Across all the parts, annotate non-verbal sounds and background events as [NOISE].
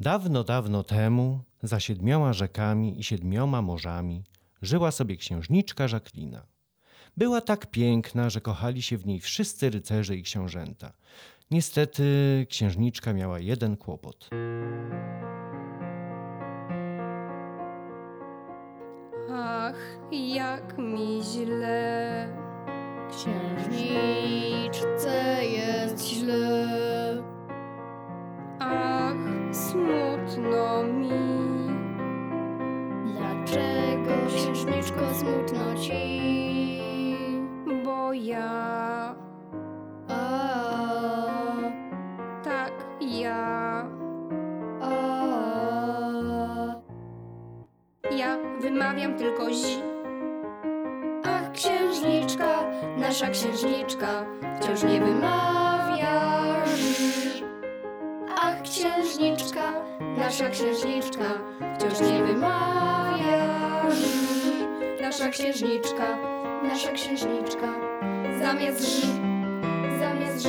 Dawno, dawno temu, za siedmioma rzekami i siedmioma morzami, żyła sobie księżniczka Żaklina. Była tak piękna, że kochali się w niej wszyscy rycerze i książęta. Niestety księżniczka miała jeden kłopot. Ach, jak mi źle. Księżniczce jest źle. Smutno mi. Dlaczego księżniczko smutno ci? Bo ja, A, tak ja, a, ja wymawiam tylko zi. Ach, księżniczka, nasza księżniczka wciąż nie wymawiasz. Księżniczka, nasza księżniczka wciąż nie wymawiasz. Nasza księżniczka, nasza księżniczka zamiast ż, zamiast ż.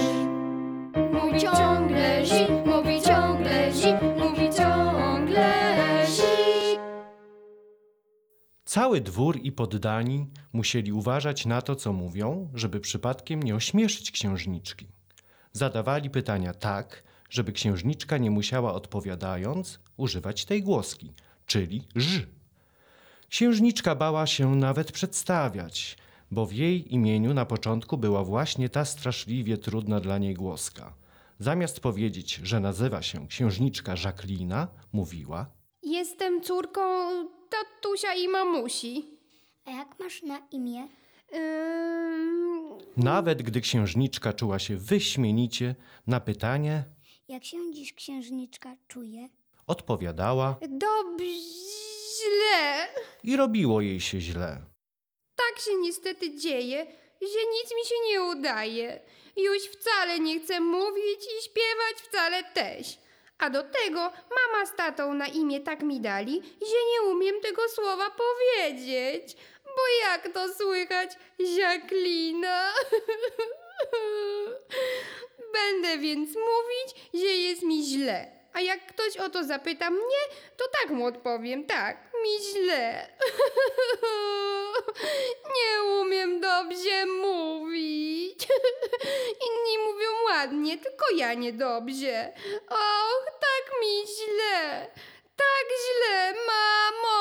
Mówi ciągle zi, mówi ciągle zi, mówi ciągle zi. Cały dwór i poddani musieli uważać na to, co mówią, żeby przypadkiem nie ośmieszyć księżniczki. Zadawali pytania tak, żeby księżniczka nie musiała odpowiadając używać tej głoski, czyli ż. Księżniczka bała się nawet przedstawiać, bo w jej imieniu na początku była właśnie ta straszliwie trudna dla niej głoska. Zamiast powiedzieć, że nazywa się księżniczka Żaklina, mówiła Jestem córką tatusia i mamusi. A jak masz na imię? Ym, Nawet gdy księżniczka czuła się wyśmienicie, na pytanie Jak się dziś księżniczka czuje? odpowiadała dobrze. i robiło jej się źle. Tak się niestety dzieje, że nic mi się nie udaje. Już wcale nie chcę mówić i śpiewać wcale też. A do tego mama z tatą na imię tak mi dali, że nie umiem tego słowa powiedzieć. Bo jak to słychać, Jacqueline? [LAUGHS] Będę więc mówić, że jest mi źle. A jak ktoś o to zapyta mnie, to tak mu odpowiem, tak, mi źle. [LAUGHS] Nie umiem dobrze mówić. [LAUGHS] Inni mówią ładnie, tylko ja niedobrze. Och, tak mi źle. Tak źle, mamo.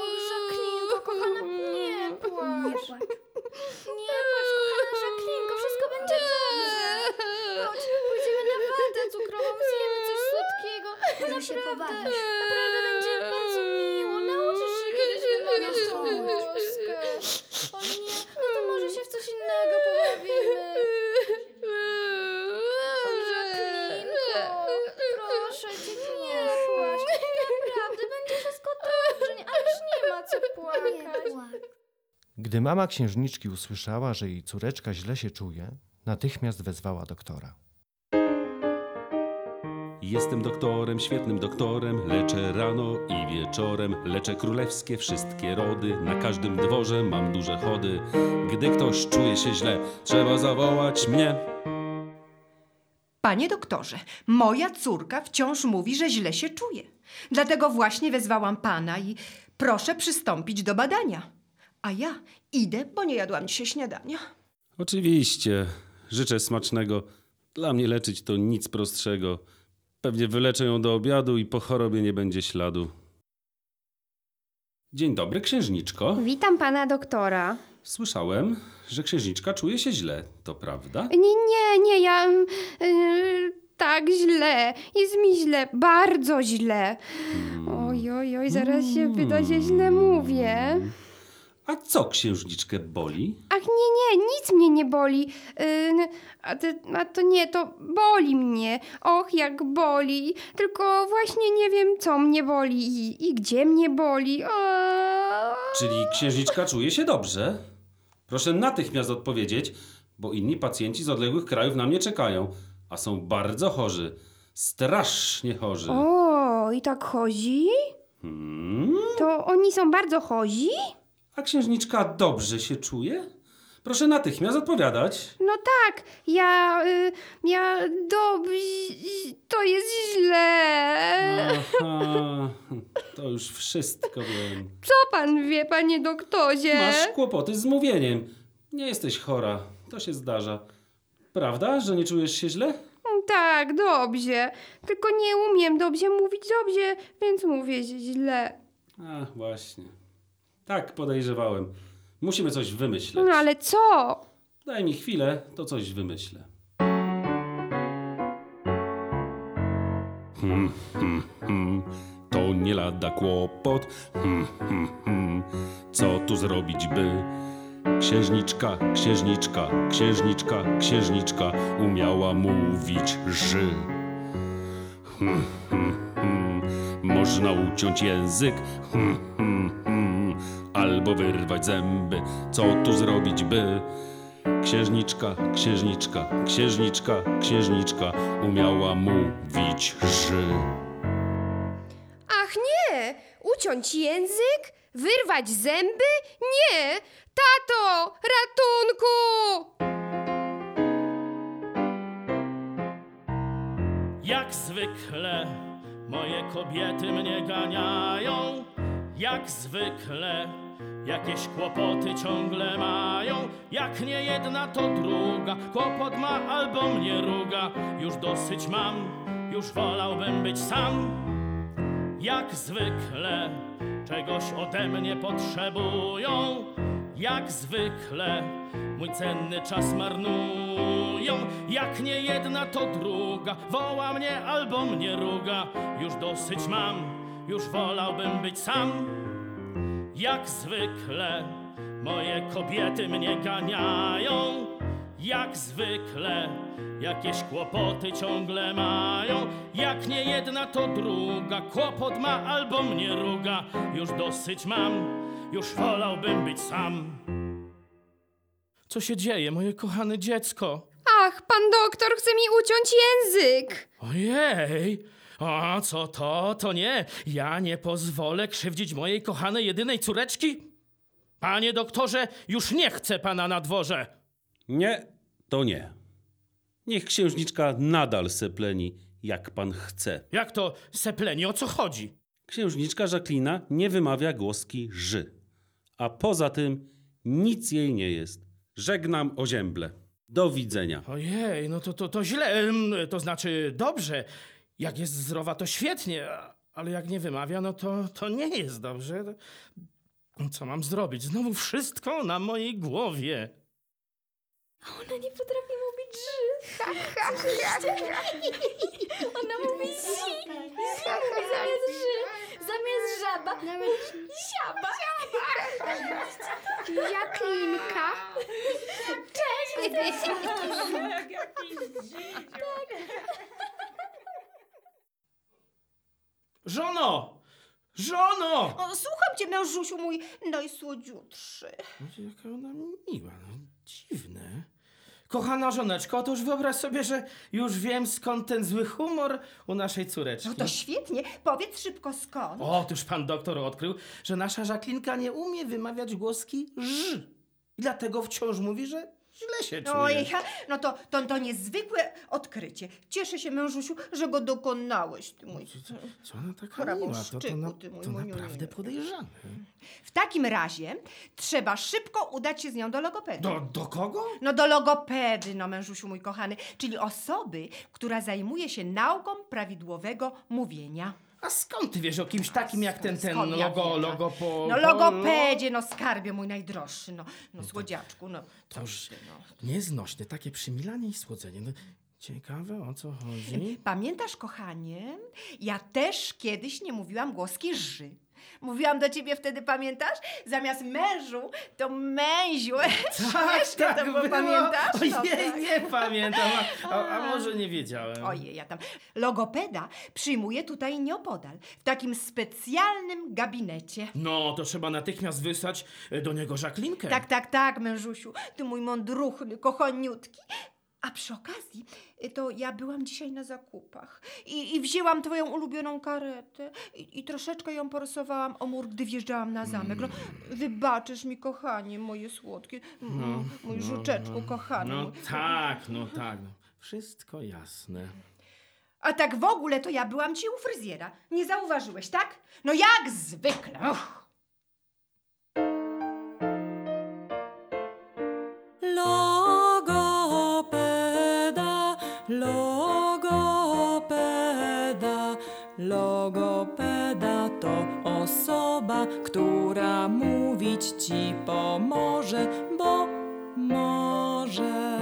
O, Żaklinko, kochana, nie płacz. [LAUGHS] Nie płacz, kochana Żaklinko, wszystko będzie dobrze. Chodź, pójdziemy na watę cukrową, zjemy coś Może się pobawisz. Naprawdę będzie bardzo miło. Nauczysz się kiedyś wymawiać tą głoskę. O nie, no to może się w coś innego pobawimy. Żaklinko, proszę cię, nie płacz. Naprawdę będzie wszystko dobrze, nie- ale już nie ma co płakać. Gdy mama księżniczki usłyszała, że jej córeczka źle się czuje, natychmiast wezwała doktora. Jestem doktorem, świetnym doktorem, leczę rano i wieczorem, leczę królewskie wszystkie rody, na każdym dworze mam duże chody. Gdy ktoś czuje się źle, trzeba zawołać mnie. Panie doktorze, moja córka wciąż mówi, że źle się czuje. Dlatego właśnie wezwałam pana i proszę przystąpić do badania. A ja idę, bo nie jadłam dzisiaj śniadania. Oczywiście, życzę smacznego. Dla mnie leczyć to nic prostszego. Pewnie wyleczę ją do obiadu i po chorobie nie będzie śladu. Dzień dobry, księżniczko. Witam pana doktora. Słyszałem, że księżniczka czuje się źle. To prawda? Nie, nie, nie, ja. Yy, tak źle. Jest mi źle, bardzo źle. Oj, oj, oj, zaraz się wyda, że źle mówię. A co księżniczkę boli? Ach, nie, nie, nic mnie nie boli. Yy, a, to, a to nie, to boli mnie. Och, jak boli. Tylko właśnie nie wiem, co mnie boli i, i gdzie mnie boli. O... Czyli księżniczka czuje się dobrze? Proszę natychmiast odpowiedzieć, bo inni pacjenci z odległych krajów na mnie czekają, a są bardzo chorzy. Strasznie chorzy. o, i tak chodzi? Hmm? To oni są bardzo chodzi? A księżniczka dobrze się czuje? Proszę natychmiast odpowiadać. No tak, ja, y, ja dobrze, to jest źle. Aha, [LAUGHS] to już wszystko wiem. Co pan wie, panie doktorze? Masz kłopoty z mówieniem. Nie jesteś chora, to się zdarza. Prawda, że nie czujesz się źle? Tak, dobrze. Tylko nie umiem dobrze mówić dobrze, więc mówię źle. A, właśnie. Tak, podejrzewałem. Musimy coś wymyśleć. No ale co? Daj mi chwilę, to coś wymyślę. Hmm, hmm, hmm. To nie lada kłopot. Hmm, hmm, hmm. Co tu zrobić by? Księżniczka, księżniczka, księżniczka, księżniczka umiała mówić ży. Hmm, hmm, hmm. Można uciąć język, hmm, hmm. Albo wyrwać zęby. Co tu zrobić by? Księżniczka, księżniczka, księżniczka, księżniczka umiała mówić ży. Ach nie! Uciąć język? Wyrwać zęby? Nie! Tato! Ratunku! Jak zwykle moje kobiety mnie ganiają, jak zwykle jakieś kłopoty ciągle mają. Jak nie jedna, to druga, kłopot ma albo mnie ruga. Już dosyć mam, już wolałbym być sam. Jak zwykle czegoś ode mnie potrzebują, jak zwykle mój cenny czas marnują. Jak nie jedna, to druga woła mnie albo mnie ruga. Już dosyć mam, już wolałbym być sam. Jak zwykle moje kobiety mnie ganiają. Jak zwykle jakieś kłopoty ciągle mają. Jak nie jedna, to druga. Kłopot ma albo mnie ruga. Już dosyć mam, już wolałbym być sam. Co się dzieje, moje kochane dziecko? Ach, pan doktor chce mi uciąć język! Ojej! A co to? To nie. Ja nie pozwolę krzywdzić mojej kochanej jedynej córeczki. Panie doktorze, już nie chcę pana na dworze. Nie, to nie. Niech księżniczka nadal sepleni, jak pan chce. Jak to sepleni, o co chodzi? Księżniczka Żaklina nie wymawia głoski ży. A poza tym nic jej nie jest. Żegnam ozięble. Do widzenia. Ojej, no to, to, to źle, em, to znaczy dobrze. Jak jest zdrowa, to świetnie, a- ale jak nie wymawia, no to, to nie jest dobrze. Co mam zrobić? Znowu wszystko na mojej głowie. Ona nie potrafi mówić ży. Słyszeliście? Ona mówi zi. Zamiast ży. Zamiast żaba. Nawet siaba. Jaklinka. Cześć. Żono! Żono! O, słucham cię, mężusiu mój najsłodziutszy. Jaka ona miła, no dziwne. Kochana żoneczko, otóż wyobraź sobie, że już wiem skąd ten zły humor u naszej córeczki. No to świetnie. Powiedz szybko skąd. Otóż pan doktor odkrył, że nasza Żaklinka nie umie wymawiać głoski ż. I dlatego wciąż mówi, że źle się czuje. Ojej, ha, no to, to, to niezwykłe odkrycie. Cieszę się, mężusiu, że go dokonałeś, ty mój. Co ona taka miła? To, to, na, ty mój to naprawdę podejrzane. W takim razie trzeba szybko udać się z nią do logopedy. Do, do kogo? No do logopedy, no mężusiu mój kochany, czyli osoby, która zajmuje się nauką prawidłowego mówienia. A skąd ty wiesz o kimś takim jak ten, ten Skąd ja logo, wiem, logo po... No po- logopedzie, no skarbie mój najdroższy, no, no słodziaczku, no To już no. nieznośne, takie przymilanie i słodzenie. No, ciekawe o co chodzi. [LAUGHS] Pamiętasz, kochanie, ja też kiedyś nie mówiłam głoski ży. Mówiłam do ciebie wtedy, pamiętasz? Zamiast mężu, to męziu. [LAUGHS] Śmieszne to było, pamiętasz? No Ojej, tak. nie pamiętam, a, a, [LAUGHS] a może nie wiedziałem. Ojej, ja tam. Logopeda przyjmuje tutaj nieopodal, w takim specjalnym gabinecie. No, to trzeba natychmiast wysłać e, do niego Żaklinkę. Tak, tak, tak, mężusiu, ty mój mądruchny, kochaniutki. A przy okazji, y, to ja byłam dzisiaj na zakupach i, i wzięłam twoją ulubioną karetę i, i troszeczkę ją porysowałam o mur, gdy wjeżdżałam na zamek. No, wybaczysz mi, kochanie, moje słodkie, m, No, mój no, żuczeczku, no. kochany. No mój- tak, no tak. no. Wszystko jasne. A tak w ogóle to ja byłam ci u fryzjera. Nie zauważyłeś, tak? No jak zwykle. Och. Osoba, która mówić ci pomoże, bo może.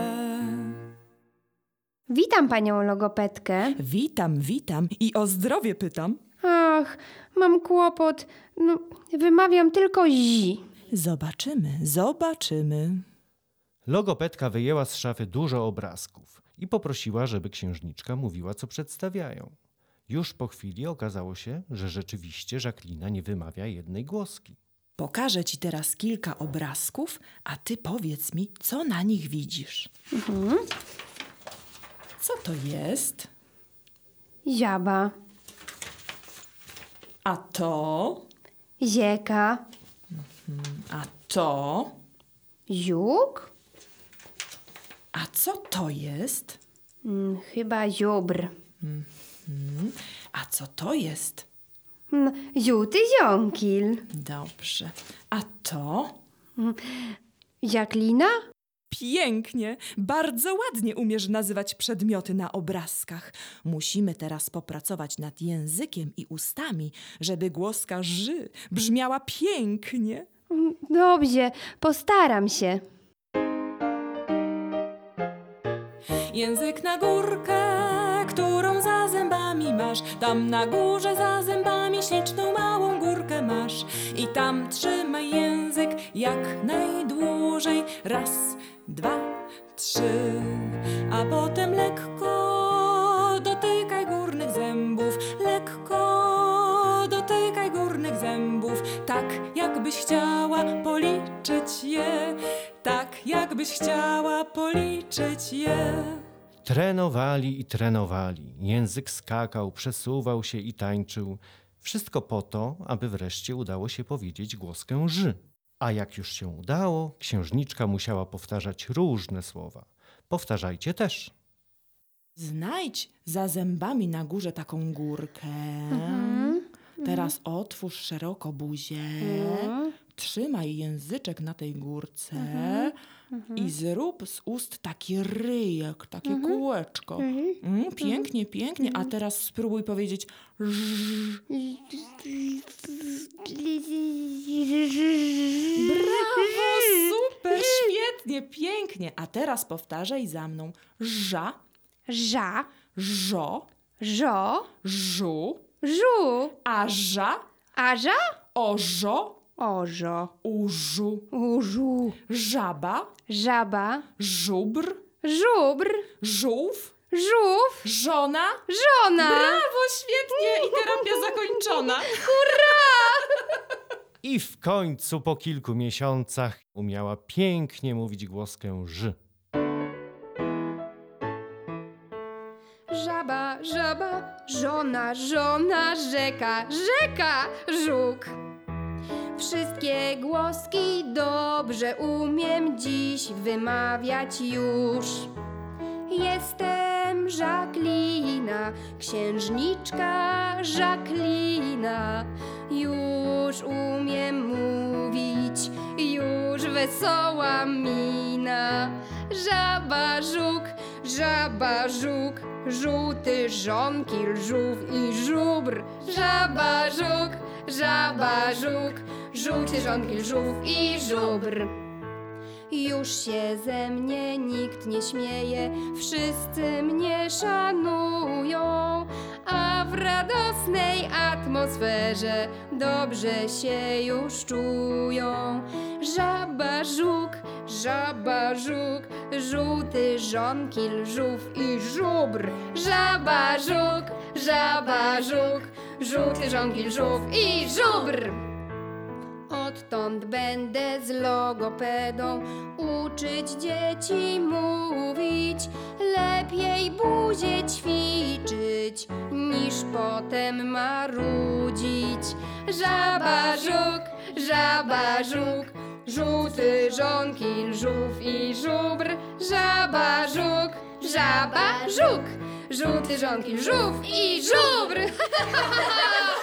Witam panią logopedkę. Witam, witam i o zdrowie pytam. Ach, mam kłopot. No, wymawiam tylko zi. Zobaczymy, zobaczymy. Logopedka wyjęła z szafy dużo obrazków i poprosiła, żeby księżniczka mówiła, co przedstawiają. Już po chwili okazało się, że rzeczywiście Żaklina nie wymawia jednej głoski. Pokażę ci teraz kilka obrazków, a ty powiedz mi, co na nich widzisz. Co to jest? Ziaba, A to? zieka, A to? ziuk, A co to jest? mm, chyba zióbr, A co to jest? mm, ziółty ziąkil, Dobrze. A to? ziaklina, Pięknie, bardzo ładnie umiesz nazywać przedmioty na obrazkach. Musimy teraz popracować nad językiem i ustami, żeby głoska ży brzmiała pięknie. Mm, Dobrze, postaram się. Język na górkę, którą za masz. Tam na górze za zębami śliczną małą górkę masz. I tam trzymaj język jak najdłużej. Raz, dwa, trzy. A potem lekko dotykaj górnych zębów. Lekko dotykaj górnych zębów. Tak jakbyś chciała policzyć je. Tak jakbyś chciała policzyć je. Trenowali i trenowali. Język skakał, przesuwał się i tańczył. Wszystko po to, aby wreszcie udało się powiedzieć głoskę ży. A jak już się udało, księżniczka musiała powtarzać różne słowa. Powtarzajcie też. Znajdź za zębami na górze taką górkę. Teraz otwórz szeroko buzię. Trzymaj języczek na tej górce i zrób z ust taki ryjek, takie kółeczko. Mm, pięknie, pięknie. A teraz spróbuj powiedzieć. Brawo, super, [LAUGHS] świetnie, pięknie. A teraz powtarzaj za mną. Ża, Ża, żo, żo, żu, żu, aża, aża, ożo, ożo, użu, użu, żaba, żaba, żubr, żubr, żółw, żółw, żona. żona. Brawo, świetnie. I terapia zakończona. [LAUGHS] I w końcu po kilku miesiącach umiała pięknie mówić głoskę ży. Żaba, żaba, żona, żona, rzeka, rzeka, żuk. Wszystkie głoski dobrze umiem dziś wymawiać już. Jestem Żaklina, księżniczka Żaklina. Już umiem mówić, już wesoła mina. Żaba, żuk, żaba, żuk, żółty żonkil, żółw i żubr. Żaba, żuk, żaba, żuk, żółty żonkil, żółw i żubr. Już się ze mnie nikt nie śmieje, wszyscy mnie szanują, a w radosnej atmosferze dobrze się już czują. Żaba, żuk, żaba, żuk, żółty żonkil, żółw i żubr. Żaba, żuk, żaba, żuk, żółty żonkil, żółw i żubr. Odtąd będę z logopedą uczyć dzieci mówić, lepiej buzię ćwiczyć, niż potem marudzić. Żaba, żuk, żaba, żuk, żółty żonkil, żółw i żubr. Żaba, żuk, żaba, żuk, żółty żonkil, żółw i żubr. [LAUGHS]